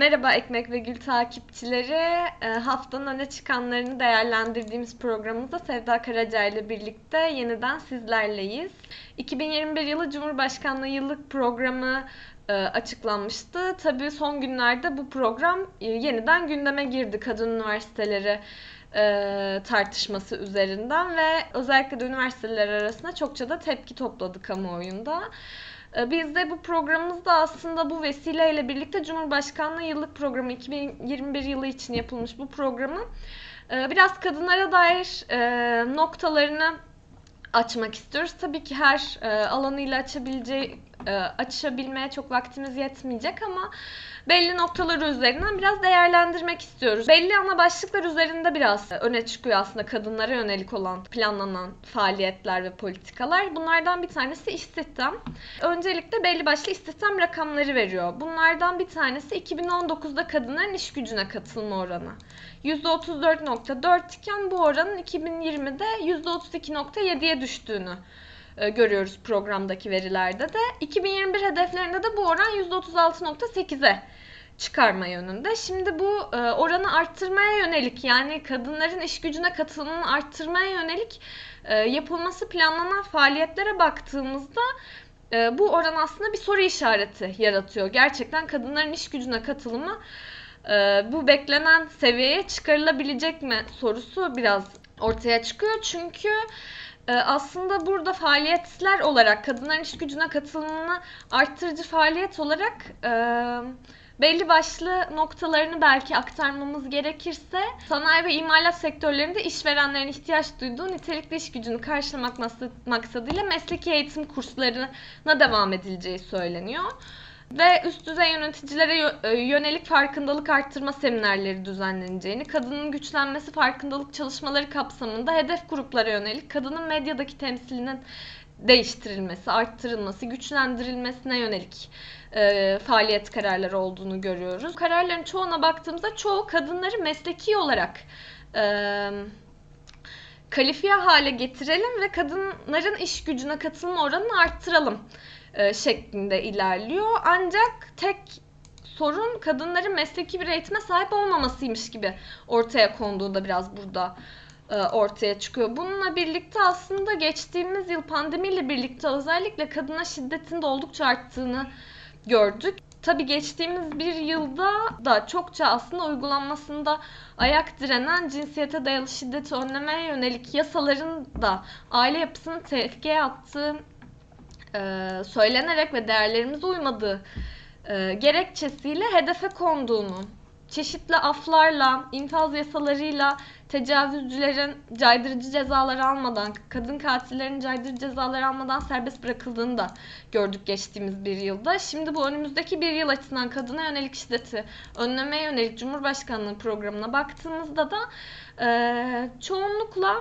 Merhaba Ekmek ve Gül takipçileri. Ee, haftanın öne çıkanlarını değerlendirdiğimiz programımızda Sevda Karaca ile birlikte yeniden sizlerleyiz. 2021 yılı Cumhurbaşkanlığı yıllık programı e, açıklanmıştı. Tabii son günlerde bu program e, yeniden gündeme girdi kadın üniversiteleri e, tartışması üzerinden ve özellikle de üniversiteler arasında çokça da tepki topladı kamuoyunda. Ee, biz de bu programımızda aslında bu vesileyle birlikte Cumhurbaşkanlığı yıllık programı 2021 yılı için yapılmış bu programın e, biraz kadınlara dair e, noktalarını açmak istiyoruz. Tabii ki her e, alanıyla açabileceği açabilmeye çok vaktimiz yetmeyecek ama belli noktaları üzerinden biraz değerlendirmek istiyoruz. Belli ana başlıklar üzerinde biraz öne çıkıyor aslında kadınlara yönelik olan planlanan faaliyetler ve politikalar. Bunlardan bir tanesi istihdam. Öncelikle belli başlı istihdam rakamları veriyor. Bunlardan bir tanesi 2019'da kadınların iş gücüne katılma oranı. %34.4 iken bu oranın 2020'de %32.7'ye düştüğünü e, görüyoruz programdaki verilerde de. 2021 hedeflerinde de bu oran %36.8'e çıkarma yönünde. Şimdi bu e, oranı arttırmaya yönelik yani kadınların iş gücüne katılımını arttırmaya yönelik e, yapılması planlanan faaliyetlere baktığımızda bu oran aslında bir soru işareti yaratıyor. Gerçekten kadınların iş gücüne katılımı bu beklenen seviyeye çıkarılabilecek mi sorusu biraz ortaya çıkıyor. Çünkü aslında burada faaliyetler olarak kadınların iş gücüne katılımını arttırıcı faaliyet olarak e, belli başlı noktalarını belki aktarmamız gerekirse sanayi ve imalat sektörlerinde işverenlerin ihtiyaç duyduğu nitelikli iş gücünü karşılamak maksadıyla mesleki eğitim kurslarına devam edileceği söyleniyor ve üst düzey yöneticilere e, yönelik farkındalık arttırma seminerleri düzenleneceğini, kadının güçlenmesi farkındalık çalışmaları kapsamında hedef gruplara yönelik kadının medyadaki temsilinin değiştirilmesi, arttırılması, güçlendirilmesine yönelik e, faaliyet kararları olduğunu görüyoruz. Kararların çoğuna baktığımızda çoğu kadınları mesleki olarak e, kalifiye hale getirelim ve kadınların iş gücüne katılma oranını arttıralım e, şeklinde ilerliyor. Ancak tek sorun kadınların mesleki bir eğitime sahip olmamasıymış gibi ortaya konduğu da biraz burada e, ortaya çıkıyor. Bununla birlikte aslında geçtiğimiz yıl pandemiyle birlikte özellikle kadına şiddetin de oldukça arttığını gördük. Tabii geçtiğimiz bir yılda da çokça aslında uygulanmasında ayak direnen cinsiyete dayalı şiddeti önlemeye yönelik yasaların da aile yapısını tehlikeye attığı e, söylenerek ve değerlerimize uymadığı e, gerekçesiyle hedefe konduğunu, çeşitli aflarla, infaz yasalarıyla tecavüzcülerin caydırıcı cezalar almadan, kadın katillerin caydırıcı cezalar almadan serbest bırakıldığını da gördük geçtiğimiz bir yılda. Şimdi bu önümüzdeki bir yıl açısından kadına yönelik şiddeti önlemeye yönelik Cumhurbaşkanlığı programına baktığımızda da e, çoğunlukla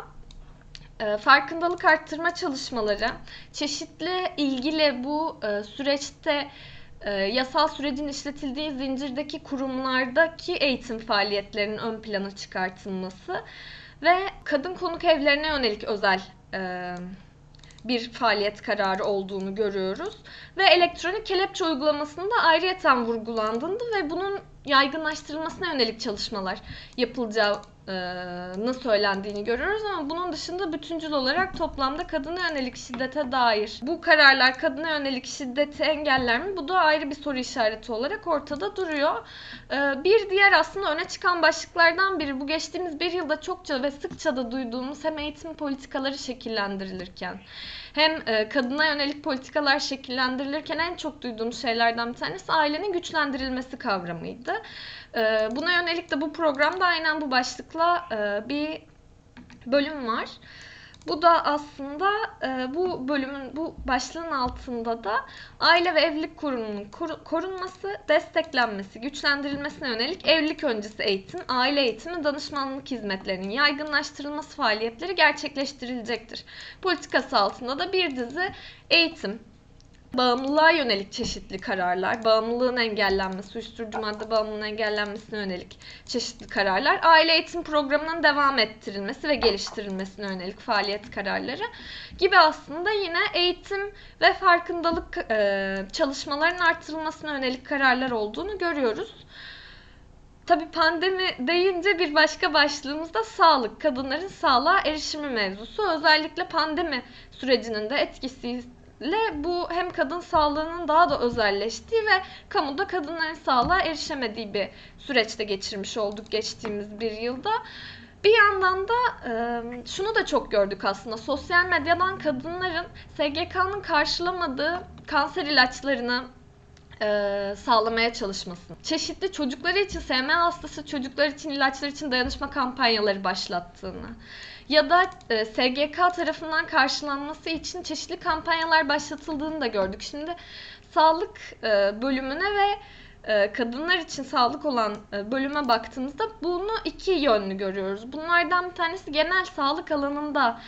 farkındalık arttırma çalışmaları, çeşitli ilgili bu e, süreçte e, yasal sürecin işletildiği zincirdeki kurumlardaki eğitim faaliyetlerinin ön plana çıkartılması ve kadın konuk evlerine yönelik özel bir faaliyet kararı olduğunu görüyoruz. Ve elektronik kelepçe uygulamasında ayrıyeten vurgulandığında ve bunun yaygınlaştırılmasına yönelik çalışmalar yapılacağı ne söylendiğini görüyoruz ama bunun dışında bütüncül olarak toplamda kadına yönelik şiddete dair bu kararlar kadına yönelik şiddeti engeller mi? Bu da ayrı bir soru işareti olarak ortada duruyor. Bir diğer aslında öne çıkan başlıklardan biri bu geçtiğimiz bir yılda çokça ve sıkça da duyduğumuz hem eğitim politikaları şekillendirilirken hem kadına yönelik politikalar şekillendirilirken en çok duyduğumuz şeylerden bir tanesi ailenin güçlendirilmesi kavramıydı. Buna yönelik de bu programda aynen bu başlıkla e, bir bölüm var. Bu da aslında e, bu bölümün bu başlığın altında da aile ve evlilik kurumunun koru, korunması, desteklenmesi, güçlendirilmesine yönelik evlilik öncesi eğitim, aile eğitimi, danışmanlık hizmetlerinin yaygınlaştırılması faaliyetleri gerçekleştirilecektir. Politikası altında da bir dizi eğitim, bağımlılığa yönelik çeşitli kararlar, bağımlılığın engellenmesi, uyuşturucu madde bağımlılığının engellenmesine yönelik çeşitli kararlar, aile eğitim programının devam ettirilmesi ve geliştirilmesine yönelik faaliyet kararları gibi aslında yine eğitim ve farkındalık e, çalışmalarının artırılmasına yönelik kararlar olduğunu görüyoruz. Tabii pandemi deyince bir başka başlığımız da sağlık. Kadınların sağlığa erişimi mevzusu. Özellikle pandemi sürecinin de etkisiyle bu hem kadın sağlığının daha da özelleştiği ve kamuda kadınların sağlığa erişemediği bir süreçte geçirmiş olduk geçtiğimiz bir yılda. Bir yandan da şunu da çok gördük aslında. Sosyal medyadan kadınların SGK'nın karşılamadığı kanser ilaçlarını e, sağlamaya çalışmasını. Çeşitli çocukları için, SM hastası çocuklar için, ilaçlar için dayanışma kampanyaları başlattığını ya da e, SGK tarafından karşılanması için çeşitli kampanyalar başlatıldığını da gördük. Şimdi sağlık e, bölümüne ve e, kadınlar için sağlık olan e, bölüme baktığımızda bunu iki yönlü görüyoruz. Bunlardan bir tanesi genel sağlık alanında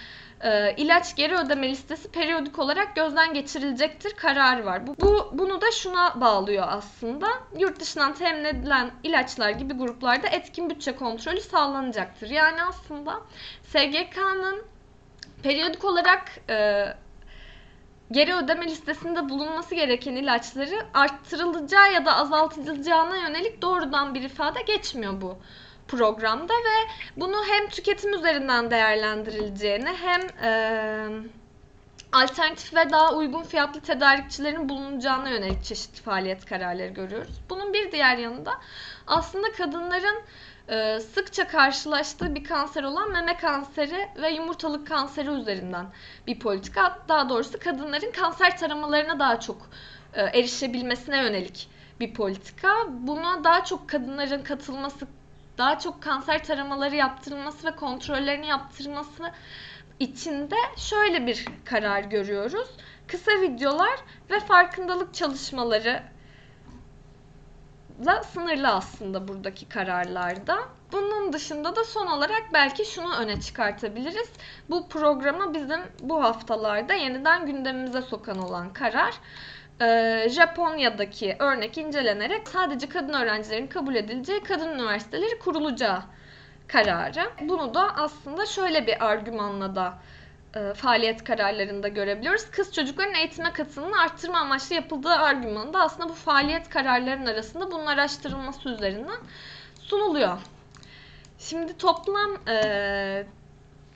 e, ilaç geri ödeme listesi periyodik olarak gözden geçirilecektir kararı var. Bu, bu bunu da şuna bağlıyor aslında. Yurt dışından temin edilen ilaçlar gibi gruplarda etkin bütçe kontrolü sağlanacaktır. Yani aslında SGK'nın periyodik olarak e, geri ödeme listesinde bulunması gereken ilaçları arttırılacağı ya da azaltılacağına yönelik doğrudan bir ifade geçmiyor bu programda ve bunu hem tüketim üzerinden değerlendirileceğini hem e, alternatif ve daha uygun fiyatlı tedarikçilerin bulunacağına yönelik çeşitli faaliyet kararları görüyoruz. Bunun bir diğer yanında aslında kadınların e, sıkça karşılaştığı bir kanser olan meme kanseri ve yumurtalık kanseri üzerinden bir politika. Daha doğrusu kadınların kanser taramalarına daha çok e, erişebilmesine yönelik bir politika. Buna daha çok kadınların katılması, daha çok kanser taramaları yaptırılması ve kontrollerini yaptırılması içinde şöyle bir karar görüyoruz. Kısa videolar ve farkındalık çalışmaları da sınırlı aslında buradaki kararlarda. Bunun dışında da son olarak belki şunu öne çıkartabiliriz. Bu programı bizim bu haftalarda yeniden gündemimize sokan olan karar e, Japonya'daki örnek incelenerek sadece kadın öğrencilerin kabul edileceği kadın üniversiteleri kurulacağı kararı. Bunu da aslında şöyle bir argümanla da e, faaliyet kararlarında görebiliyoruz. Kız çocukların eğitime katılımını arttırma amaçlı yapıldığı argümanı da aslında bu faaliyet kararlarının arasında bunun araştırılması üzerinden sunuluyor. Şimdi toplam e,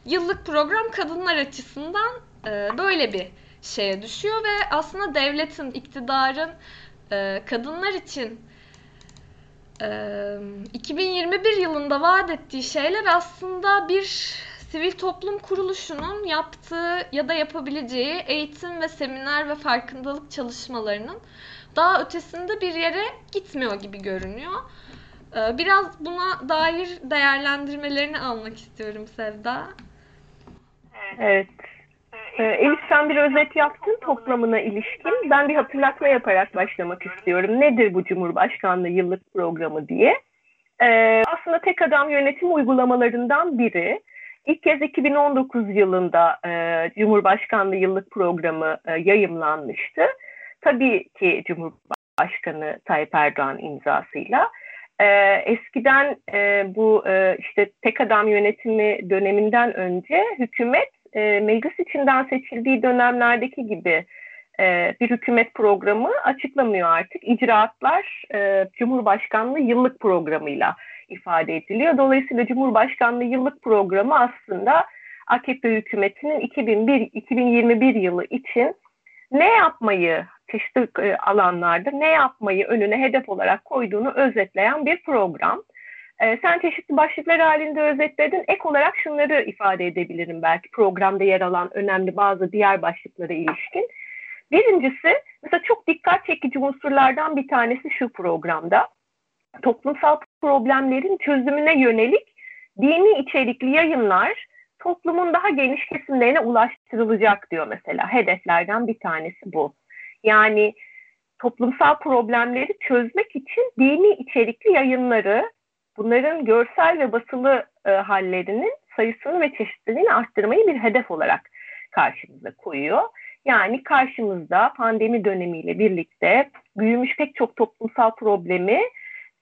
yıllık program kadınlar açısından e, böyle bir şeye düşüyor ve aslında devletin, iktidarın e, kadınlar için e, 2021 yılında vaat ettiği şeyler aslında bir sivil toplum kuruluşunun yaptığı ya da yapabileceği eğitim ve seminer ve farkındalık çalışmalarının daha ötesinde bir yere gitmiyor gibi görünüyor. Ee, biraz buna dair değerlendirmelerini almak istiyorum Sevda. Evet. Ee, Elif sen bir özet yaptın toplamına ilişkin. Ben bir hatırlatma yaparak başlamak istiyorum. Nedir bu Cumhurbaşkanlığı yıllık programı diye. Ee, aslında tek adam yönetim uygulamalarından biri. İlk kez 2019 yılında e, Cumhurbaşkanlığı yıllık programı e, yayımlanmıştı. Tabii ki Cumhurbaşkanı Tayyip Erdoğan imzasıyla. E, eskiden e, bu e, işte tek adam yönetimi döneminden önce hükümet e, meclis içinden seçildiği dönemlerdeki gibi e, bir hükümet programı açıklamıyor artık. İcraatlar e, Cumhurbaşkanlığı yıllık programıyla ifade ediliyor. Dolayısıyla Cumhurbaşkanlığı yıllık programı aslında AKP hükümetinin 2001-2021 yılı için ne yapmayı çeşitli e, alanlarda ne yapmayı önüne hedef olarak koyduğunu özetleyen bir program. E, sen çeşitli başlıklar halinde özetledin. Ek olarak şunları ifade edebilirim belki programda yer alan önemli bazı diğer başlıklara ilişkin. Birincisi mesela çok dikkat çekici unsurlardan bir tanesi şu programda toplumsal problemlerin çözümüne yönelik dini içerikli yayınlar toplumun daha geniş kesimlerine ulaştırılacak diyor mesela. Hedeflerden bir tanesi bu. Yani toplumsal problemleri çözmek için dini içerikli yayınları, bunların görsel ve basılı e, hallerinin sayısını ve çeşitliliğini arttırmayı bir hedef olarak karşımıza koyuyor. Yani karşımızda pandemi dönemiyle birlikte büyümüş pek çok toplumsal problemi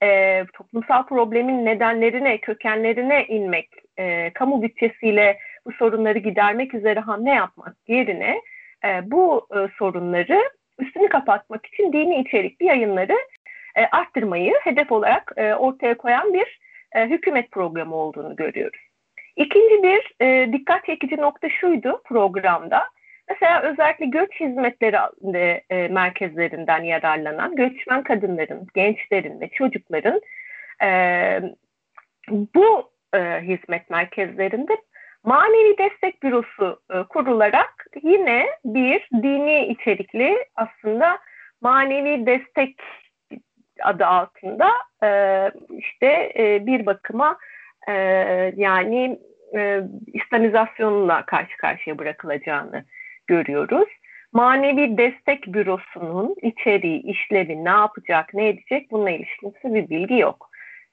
e, toplumsal problemin nedenlerine, kökenlerine inmek, e, kamu bütçesiyle bu sorunları gidermek üzere hamle yapmak yerine e, bu e, sorunları üstünü kapatmak için dini içerikli yayınları e, arttırmayı hedef olarak e, ortaya koyan bir e, hükümet programı olduğunu görüyoruz. İkinci bir dikkat çekici nokta şuydu programda. Mesela özellikle göç hizmetleri merkezlerinden yararlanan göçmen kadınların, gençlerin ve çocukların bu hizmet merkezlerinde manevi destek bürosu kurularak yine bir dini içerikli aslında manevi destek adı altında e, işte e, bir bakıma e, yani e, İslamizasyonla karşı karşıya bırakılacağını görüyoruz. Manevi destek bürosunun içeriği, işlevi, ne yapacak, ne edecek bununla ilişkin bir bilgi yok.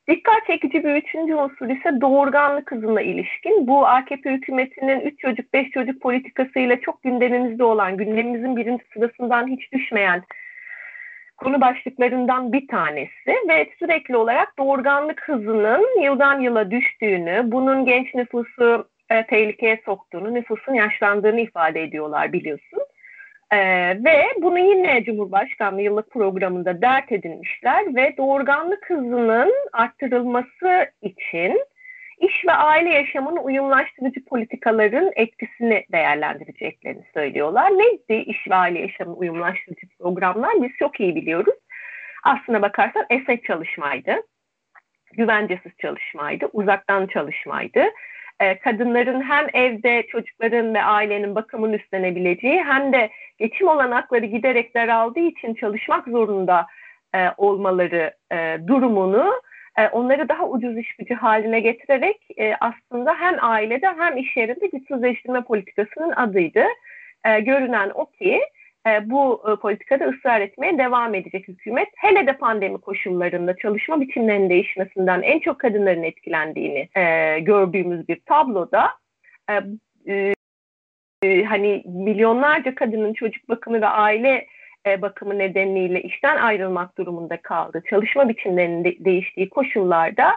Dikkat çekici bir üçüncü unsur ise doğurganlık hızına ilişkin. Bu AKP hükümetinin 3 çocuk 5 çocuk politikasıyla çok gündemimizde olan, gündemimizin birinci sırasından hiç düşmeyen konu başlıklarından bir tanesi ve sürekli olarak doğurganlık hızının yıldan yıla düştüğünü, bunun genç nüfusu e, tehlikeye soktuğunu, nüfusun yaşlandığını ifade ediyorlar biliyorsun. E, ve bunu yine Cumhurbaşkanlığı yıllık programında dert edinmişler ve doğurganlık hızının arttırılması için iş ve aile yaşamını uyumlaştırıcı politikaların etkisini değerlendireceklerini söylüyorlar. Neydi iş ve aile yaşamını uyumlaştırıcı programlar? Biz çok iyi biliyoruz. Aslına bakarsan esnek çalışmaydı, güvencesiz çalışmaydı, uzaktan çalışmaydı. Ee, kadınların hem evde çocukların ve ailenin bakımını üstlenebileceği hem de geçim olanakları giderek daraldığı için çalışmak zorunda e, olmaları e, durumunu e, onları daha ucuz iş gücü haline getirerek e, aslında hem ailede hem iş yerinde güçsüzleştirme politikasının adıydı. E, görünen o ki bu politikada ısrar etmeye devam edecek hükümet. Hele de pandemi koşullarında çalışma biçimlerinin değişmesinden en çok kadınların etkilendiğini gördüğümüz bir tabloda hani milyonlarca kadının çocuk bakımı ve aile e, bakımı nedeniyle işten ayrılmak durumunda kaldı. Çalışma biçimlerinin de, değiştiği koşullarda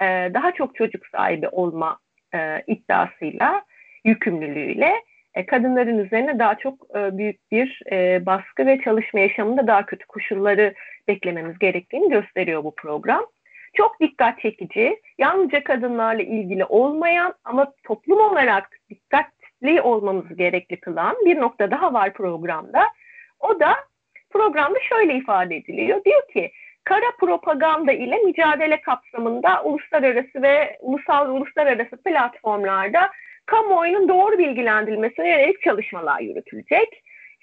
e, daha çok çocuk sahibi olma e, iddiasıyla, yükümlülüğüyle e, kadınların üzerine daha çok e, büyük bir e, baskı ve çalışma yaşamında daha kötü koşulları beklememiz gerektiğini gösteriyor bu program. Çok dikkat çekici, yalnızca kadınlarla ilgili olmayan ama toplum olarak dikkatli olmamız gerekli kılan bir nokta daha var programda. O da programda şöyle ifade ediliyor. Diyor ki kara propaganda ile mücadele kapsamında uluslararası ve ulusal uluslararası platformlarda kamuoyunun doğru bilgilendirilmesine yönelik çalışmalar yürütülecek.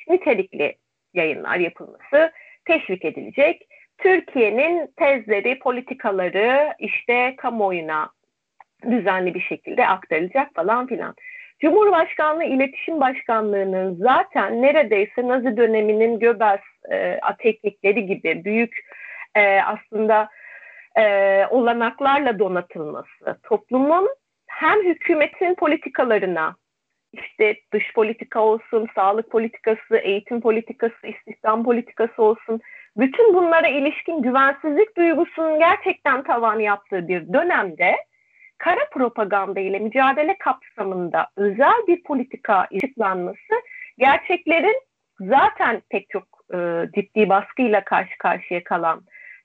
Nitelikli yayınlar yapılması teşvik edilecek. Türkiye'nin tezleri, politikaları işte kamuoyuna düzenli bir şekilde aktarılacak falan filan. Cumhurbaşkanlığı İletişim Başkanlığı'nın zaten neredeyse Nazi döneminin Göbels e, teknikleri gibi büyük e, aslında e, olanaklarla donatılması, toplumun hem hükümetin politikalarına, işte dış politika olsun, sağlık politikası, eğitim politikası, istihdam politikası olsun, bütün bunlara ilişkin güvensizlik duygusunun gerçekten tavan yaptığı bir dönemde kara propaganda ile mücadele kapsamında özel bir politika açıklanması gerçeklerin zaten pek çok e, ciddi baskıyla karşı karşıya kalan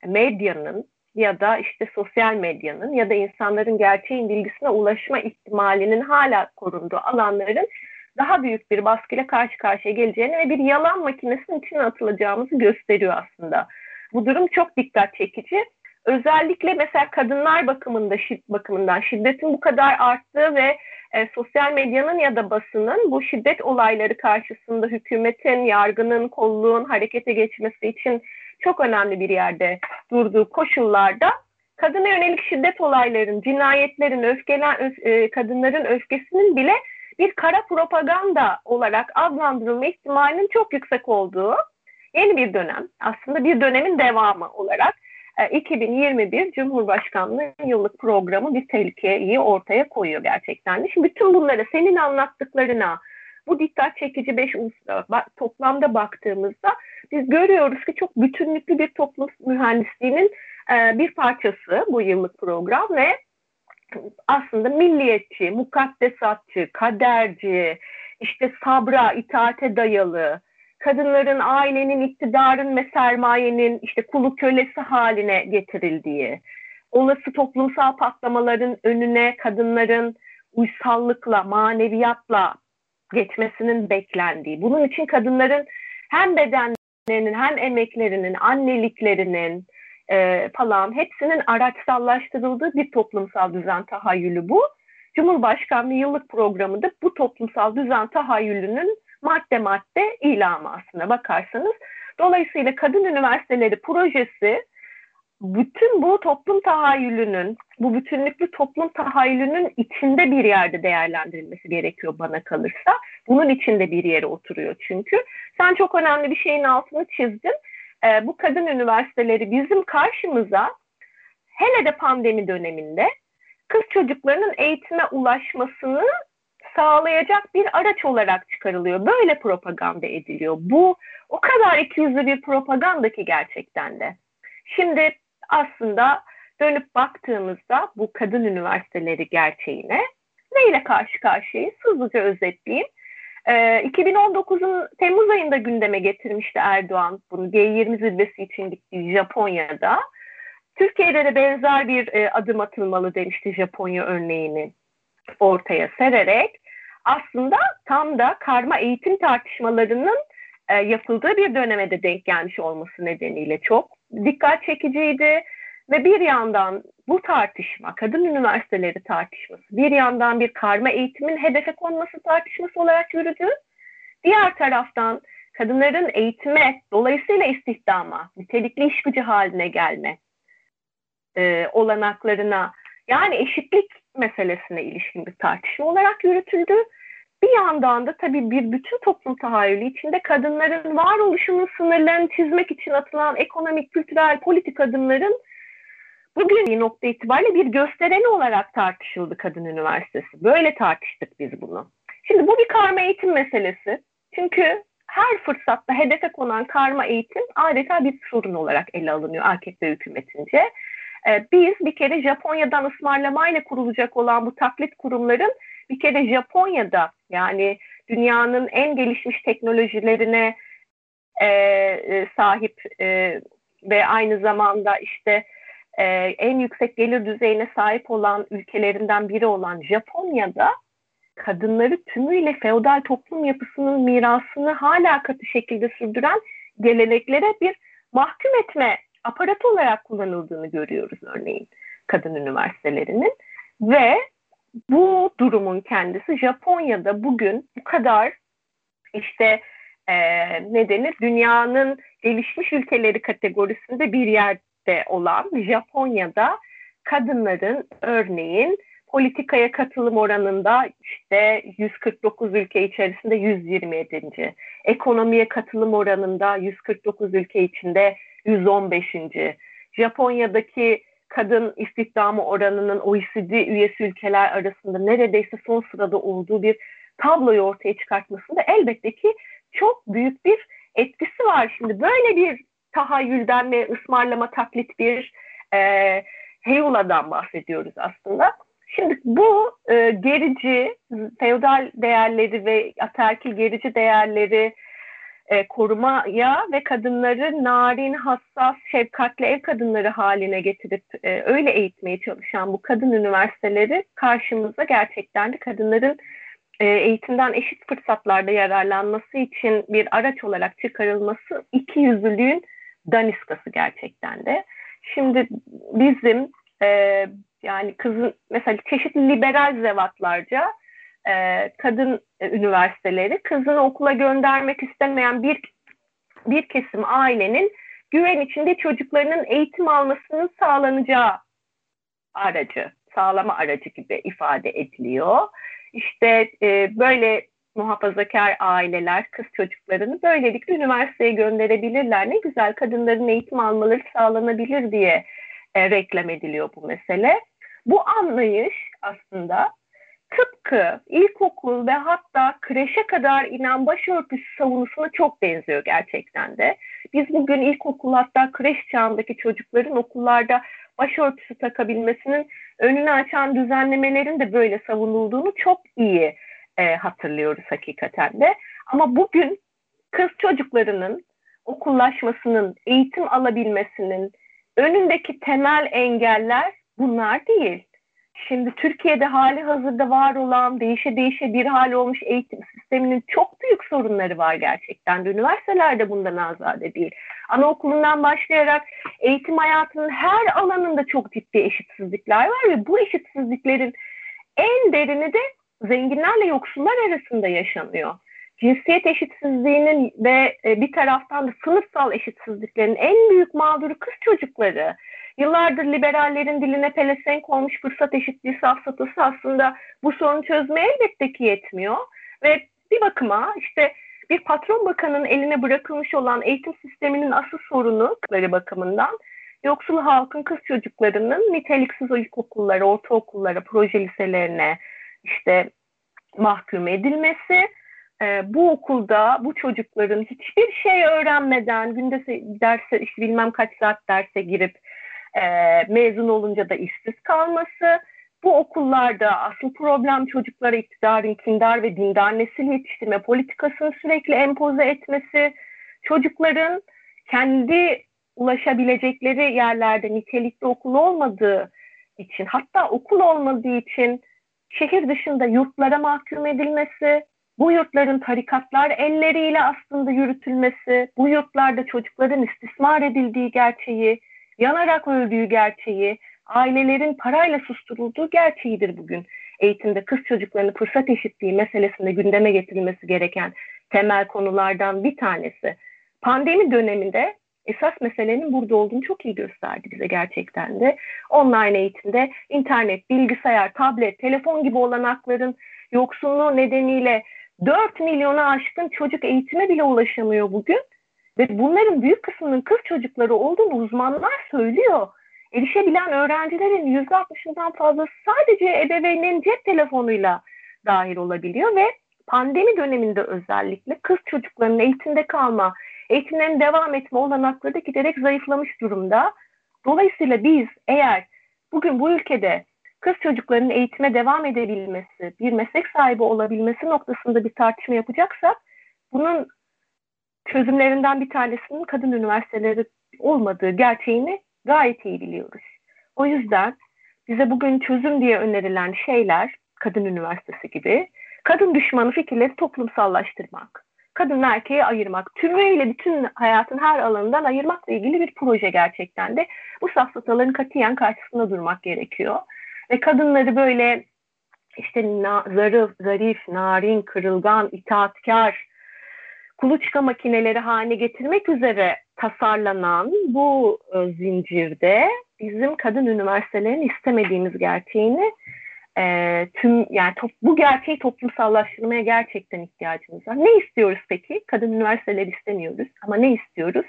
medyanın ya da işte sosyal medyanın ya da insanların gerçeğin bilgisine ulaşma ihtimalinin hala korunduğu alanların daha büyük bir baskıyla karşı karşıya geleceğini ve bir yalan makinesinin içine atılacağımızı gösteriyor aslında. Bu durum çok dikkat çekici özellikle mesela kadınlar bakımında bakımından şiddetin bu kadar arttığı ve e, sosyal medyanın ya da basının bu şiddet olayları karşısında hükümetin, yargının, kolluğun harekete geçmesi için çok önemli bir yerde durduğu koşullarda kadına yönelik şiddet olayların, cinayetlerin, öfkelen, e, kadınların öfkesinin bile bir kara propaganda olarak adlandırılma ihtimalinin çok yüksek olduğu yeni bir dönem. Aslında bir dönemin devamı olarak 2021 e, Cumhurbaşkanlığı yıllık programı bir tehlikeyi ortaya koyuyor gerçekten. Şimdi bütün bunları senin anlattıklarına bu dikkat çekici beş unsura toplamda baktığımızda biz görüyoruz ki çok bütünlüklü bir toplum mühendisliğinin e, bir parçası bu yıllık program ve aslında milliyetçi, mukaddesatçı, kaderci, işte sabra, itaate dayalı, kadınların ailenin, iktidarın ve sermayenin işte kulu kölesi haline getirildiği, olası toplumsal patlamaların önüne kadınların uysallıkla, maneviyatla geçmesinin beklendiği, bunun için kadınların hem bedenlerinin hem emeklerinin, anneliklerinin e, falan hepsinin araçsallaştırıldığı bir toplumsal düzen tahayyülü bu. Cumhurbaşkanlığı yıllık programı da bu toplumsal düzen tahayyülünün madde madde ilamı aslına bakarsanız. Dolayısıyla kadın üniversiteleri projesi bütün bu toplum tahayyülünün, bu bütünlüklü toplum tahayyülünün içinde bir yerde değerlendirilmesi gerekiyor bana kalırsa. Bunun içinde bir yere oturuyor çünkü. Sen çok önemli bir şeyin altını çizdin. Ee, bu kadın üniversiteleri bizim karşımıza hele de pandemi döneminde kız çocuklarının eğitime ulaşmasını sağlayacak bir araç olarak çıkarılıyor. Böyle propaganda ediliyor. Bu o kadar ikiyüzlü bir propaganda ki gerçekten de. Şimdi aslında dönüp baktığımızda bu kadın üniversiteleri gerçeğine neyle karşı karşıyayız? Hızlıca özetleyeyim. Ee, 2019'un Temmuz ayında gündeme getirmişti Erdoğan bunu G20 zirvesi için gittiği Japonya'da. Türkiye'de de benzer bir e, adım atılmalı demişti Japonya örneğini ortaya sererek. Aslında tam da karma eğitim tartışmalarının e, yapıldığı bir döneme de denk gelmiş olması nedeniyle çok dikkat çekiciydi. Ve bir yandan bu tartışma, kadın üniversiteleri tartışması, bir yandan bir karma eğitimin hedefe konması tartışması olarak yürüdü. Diğer taraftan kadınların eğitime, dolayısıyla istihdama, nitelikli iş gücü haline gelme e, olanaklarına, yani eşitlik meselesine ilişkin bir tartışma olarak yürütüldü. Bir yandan da tabii bir bütün toplum tahayyülü içinde kadınların varoluşunun sınırlarını çizmek için atılan ekonomik, kültürel, politik adımların bugün bir nokta itibariyle bir göstereni olarak tartışıldı Kadın Üniversitesi. Böyle tartıştık biz bunu. Şimdi bu bir karma eğitim meselesi. Çünkü her fırsatta hedefe konan karma eğitim adeta bir sorun olarak ele alınıyor AKP hükümetince. Ee, biz bir kere Japonya'dan ısmarlamayla kurulacak olan bu taklit kurumların bir kere Japonya'da yani dünyanın en gelişmiş teknolojilerine e, e, sahip e, ve aynı zamanda işte e, en yüksek gelir düzeyine sahip olan ülkelerinden biri olan Japonya'da kadınları tümüyle feodal toplum yapısının mirasını hala katı şekilde sürdüren geleneklere bir mahkum etme aparatı olarak kullanıldığını görüyoruz örneğin kadın üniversitelerinin ve bu durumun kendisi Japonya'da bugün bu kadar işte e, ne denir dünyanın gelişmiş ülkeleri kategorisinde bir yerde olan Japonya'da kadınların örneğin politikaya katılım oranında işte 149 ülke içerisinde 127. Ekonomiye katılım oranında 149 ülke içinde 115. Japonya'daki kadın istihdamı oranının OECD üyesi ülkeler arasında neredeyse son sırada olduğu bir tabloyu ortaya çıkartmasında elbette ki çok büyük bir etkisi var. Şimdi böyle bir tahayyülden ve ısmarlama taklit bir e, heyuladan bahsediyoruz aslında. Şimdi bu e, gerici, feodal değerleri ve ataerkil gerici değerleri e, korumaya ve kadınları narin, hassas, şefkatli ev kadınları haline getirip e, öyle eğitmeye çalışan bu kadın üniversiteleri karşımıza gerçekten de kadınların e, eğitimden eşit fırsatlarda yararlanması için bir araç olarak çıkarılması iki yüzlülüğün daniskası gerçekten de. Şimdi bizim e, yani kızın mesela çeşitli liberal zevatlarca e, kadın üniversiteleri kızını okula göndermek istemeyen bir bir kesim ailenin güven içinde çocuklarının eğitim almasının sağlanacağı aracı, sağlama aracı gibi ifade ediliyor. İşte e, böyle muhafazakar aileler kız çocuklarını böylelikle üniversiteye gönderebilirler. Ne güzel kadınların eğitim almaları sağlanabilir diye e, reklam ediliyor bu mesele. Bu anlayış aslında tıpkı ilkokul ve hatta kreşe kadar inen başörtüsü savunusuna çok benziyor gerçekten de. Biz bugün ilkokul hatta kreş çağındaki çocukların okullarda başörtüsü takabilmesinin önünü açan düzenlemelerin de böyle savunulduğunu çok iyi e, hatırlıyoruz hakikaten de. Ama bugün kız çocuklarının okullaşmasının, eğitim alabilmesinin önündeki temel engeller bunlar değil. Şimdi Türkiye'de hali hazırda var olan değişe değişe bir hal olmuş eğitim sisteminin çok büyük sorunları var gerçekten. De. Üniversitelerde bundan azade değil. Anaokulundan başlayarak eğitim hayatının her alanında çok ciddi eşitsizlikler var ve bu eşitsizliklerin en derini de zenginlerle yoksullar arasında yaşanıyor. Cinsiyet eşitsizliğinin ve e, bir taraftan da sınıfsal eşitsizliklerin en büyük mağduru kız çocukları. Yıllardır liberallerin diline pelesenk olmuş fırsat eşitliği safsatası aslında bu sorunu çözmeye elbette ki yetmiyor. Ve bir bakıma işte bir patron bakanın eline bırakılmış olan eğitim sisteminin asıl sorunu bakımından yoksul halkın kız çocuklarının niteliksiz ilkokullara, ortaokullara, proje liselerine işte mahkum edilmesi, e, bu okulda bu çocukların hiçbir şey öğrenmeden günde derse işte bilmem kaç saat derse girip e, mezun olunca da işsiz kalması, bu okullarda asıl problem çocuklara iktidarın kindar ve dindar nesil yetiştirme politikasını sürekli empoze etmesi, çocukların kendi ulaşabilecekleri yerlerde nitelikli okul olmadığı için hatta okul olmadığı için şehir dışında yurtlara mahkum edilmesi, bu yurtların tarikatlar elleriyle aslında yürütülmesi, bu yurtlarda çocukların istismar edildiği gerçeği, yanarak öldüğü gerçeği, ailelerin parayla susturulduğu gerçeğidir bugün. Eğitimde kız çocuklarının fırsat eşitliği meselesinde gündeme getirilmesi gereken temel konulardan bir tanesi. Pandemi döneminde esas meselenin burada olduğunu çok iyi gösterdi bize gerçekten de. Online eğitimde internet, bilgisayar, tablet, telefon gibi olanakların yoksunluğu nedeniyle 4 milyona aşkın çocuk eğitime bile ulaşamıyor bugün. Ve bunların büyük kısmının kız çocukları olduğunu uzmanlar söylüyor. Erişebilen öğrencilerin %60'ından fazlası sadece ebeveynin cep telefonuyla dahil olabiliyor ve pandemi döneminde özellikle kız çocuklarının eğitimde kalma, eğitimlerin devam etme olanakları da giderek zayıflamış durumda. Dolayısıyla biz eğer bugün bu ülkede kız çocuklarının eğitime devam edebilmesi, bir meslek sahibi olabilmesi noktasında bir tartışma yapacaksak bunun çözümlerinden bir tanesinin kadın üniversiteleri olmadığı gerçeğini gayet iyi biliyoruz. O yüzden bize bugün çözüm diye önerilen şeyler, kadın üniversitesi gibi, kadın düşmanı fikirleri toplumsallaştırmak, kadın erkeği ayırmak, tümüyle bütün hayatın her alanından ayırmakla ilgili bir proje gerçekten de. Bu safsataların katiyen karşısında durmak gerekiyor. Ve kadınları böyle işte na, zarif, zarif, narin, kırılgan, itaatkar, kuluçka makineleri haline getirmek üzere tasarlanan bu e, zincirde bizim kadın üniversitelerin istemediğimiz gerçeğini e, tüm yani top, bu gerçeği toplumsallaştırmaya gerçekten ihtiyacımız var. Ne istiyoruz peki? Kadın üniversiteleri istemiyoruz ama ne istiyoruz?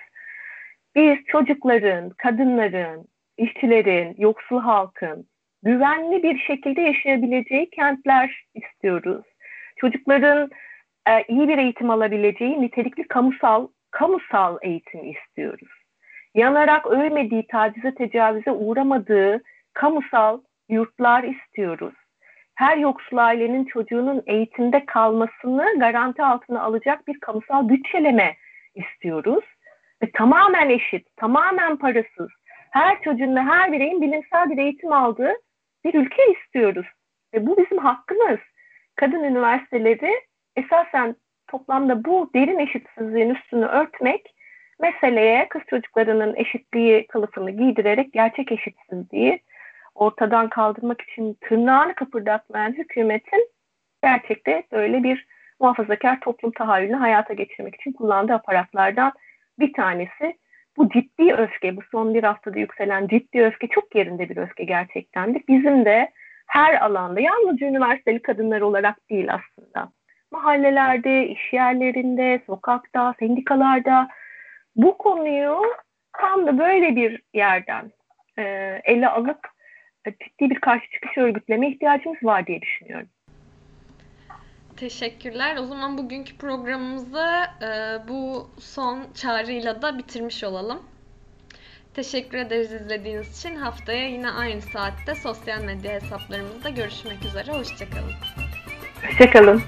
Biz çocukların, kadınların, işçilerin, yoksul halkın güvenli bir şekilde yaşayabileceği kentler istiyoruz. Çocukların e, iyi bir eğitim alabileceği nitelikli kamusal kamusal eğitim istiyoruz. Yanarak ölmediği, tacize, tecavüze uğramadığı kamusal yurtlar istiyoruz. Her yoksul ailenin çocuğunun eğitimde kalmasını garanti altına alacak bir kamusal bütçeleme istiyoruz. Ve tamamen eşit, tamamen parasız, her çocuğun ve her bireyin bilimsel bir eğitim aldığı bir ülke istiyoruz. Ve bu bizim hakkımız. Kadın üniversiteleri esasen toplamda bu derin eşitsizliğin üstünü örtmek, meseleye kız çocuklarının eşitliği kılıfını giydirerek gerçek eşitsizliği ortadan kaldırmak için tırnağını kıpırdatmayan hükümetin gerçekte böyle bir muhafazakar toplum tahayyülünü hayata geçirmek için kullandığı aparatlardan bir tanesi. Bu ciddi öfke, bu son bir haftada yükselen ciddi öfke çok yerinde bir öfke gerçekten de. Bizim de her alanda, yalnızca üniversiteli kadınlar olarak değil aslında. Mahallelerde, iş yerlerinde, sokakta, sendikalarda bu konuyu tam da böyle bir yerden e, ele alıp ciddi bir karşı çıkış örgütleme ihtiyacımız var diye düşünüyorum. Teşekkürler. O zaman bugünkü programımızı e, bu son çağrıyla da bitirmiş olalım. Teşekkür ederiz izlediğiniz için. Haftaya yine aynı saatte sosyal medya hesaplarımızda görüşmek üzere. Hoşçakalın. Hoşçakalın.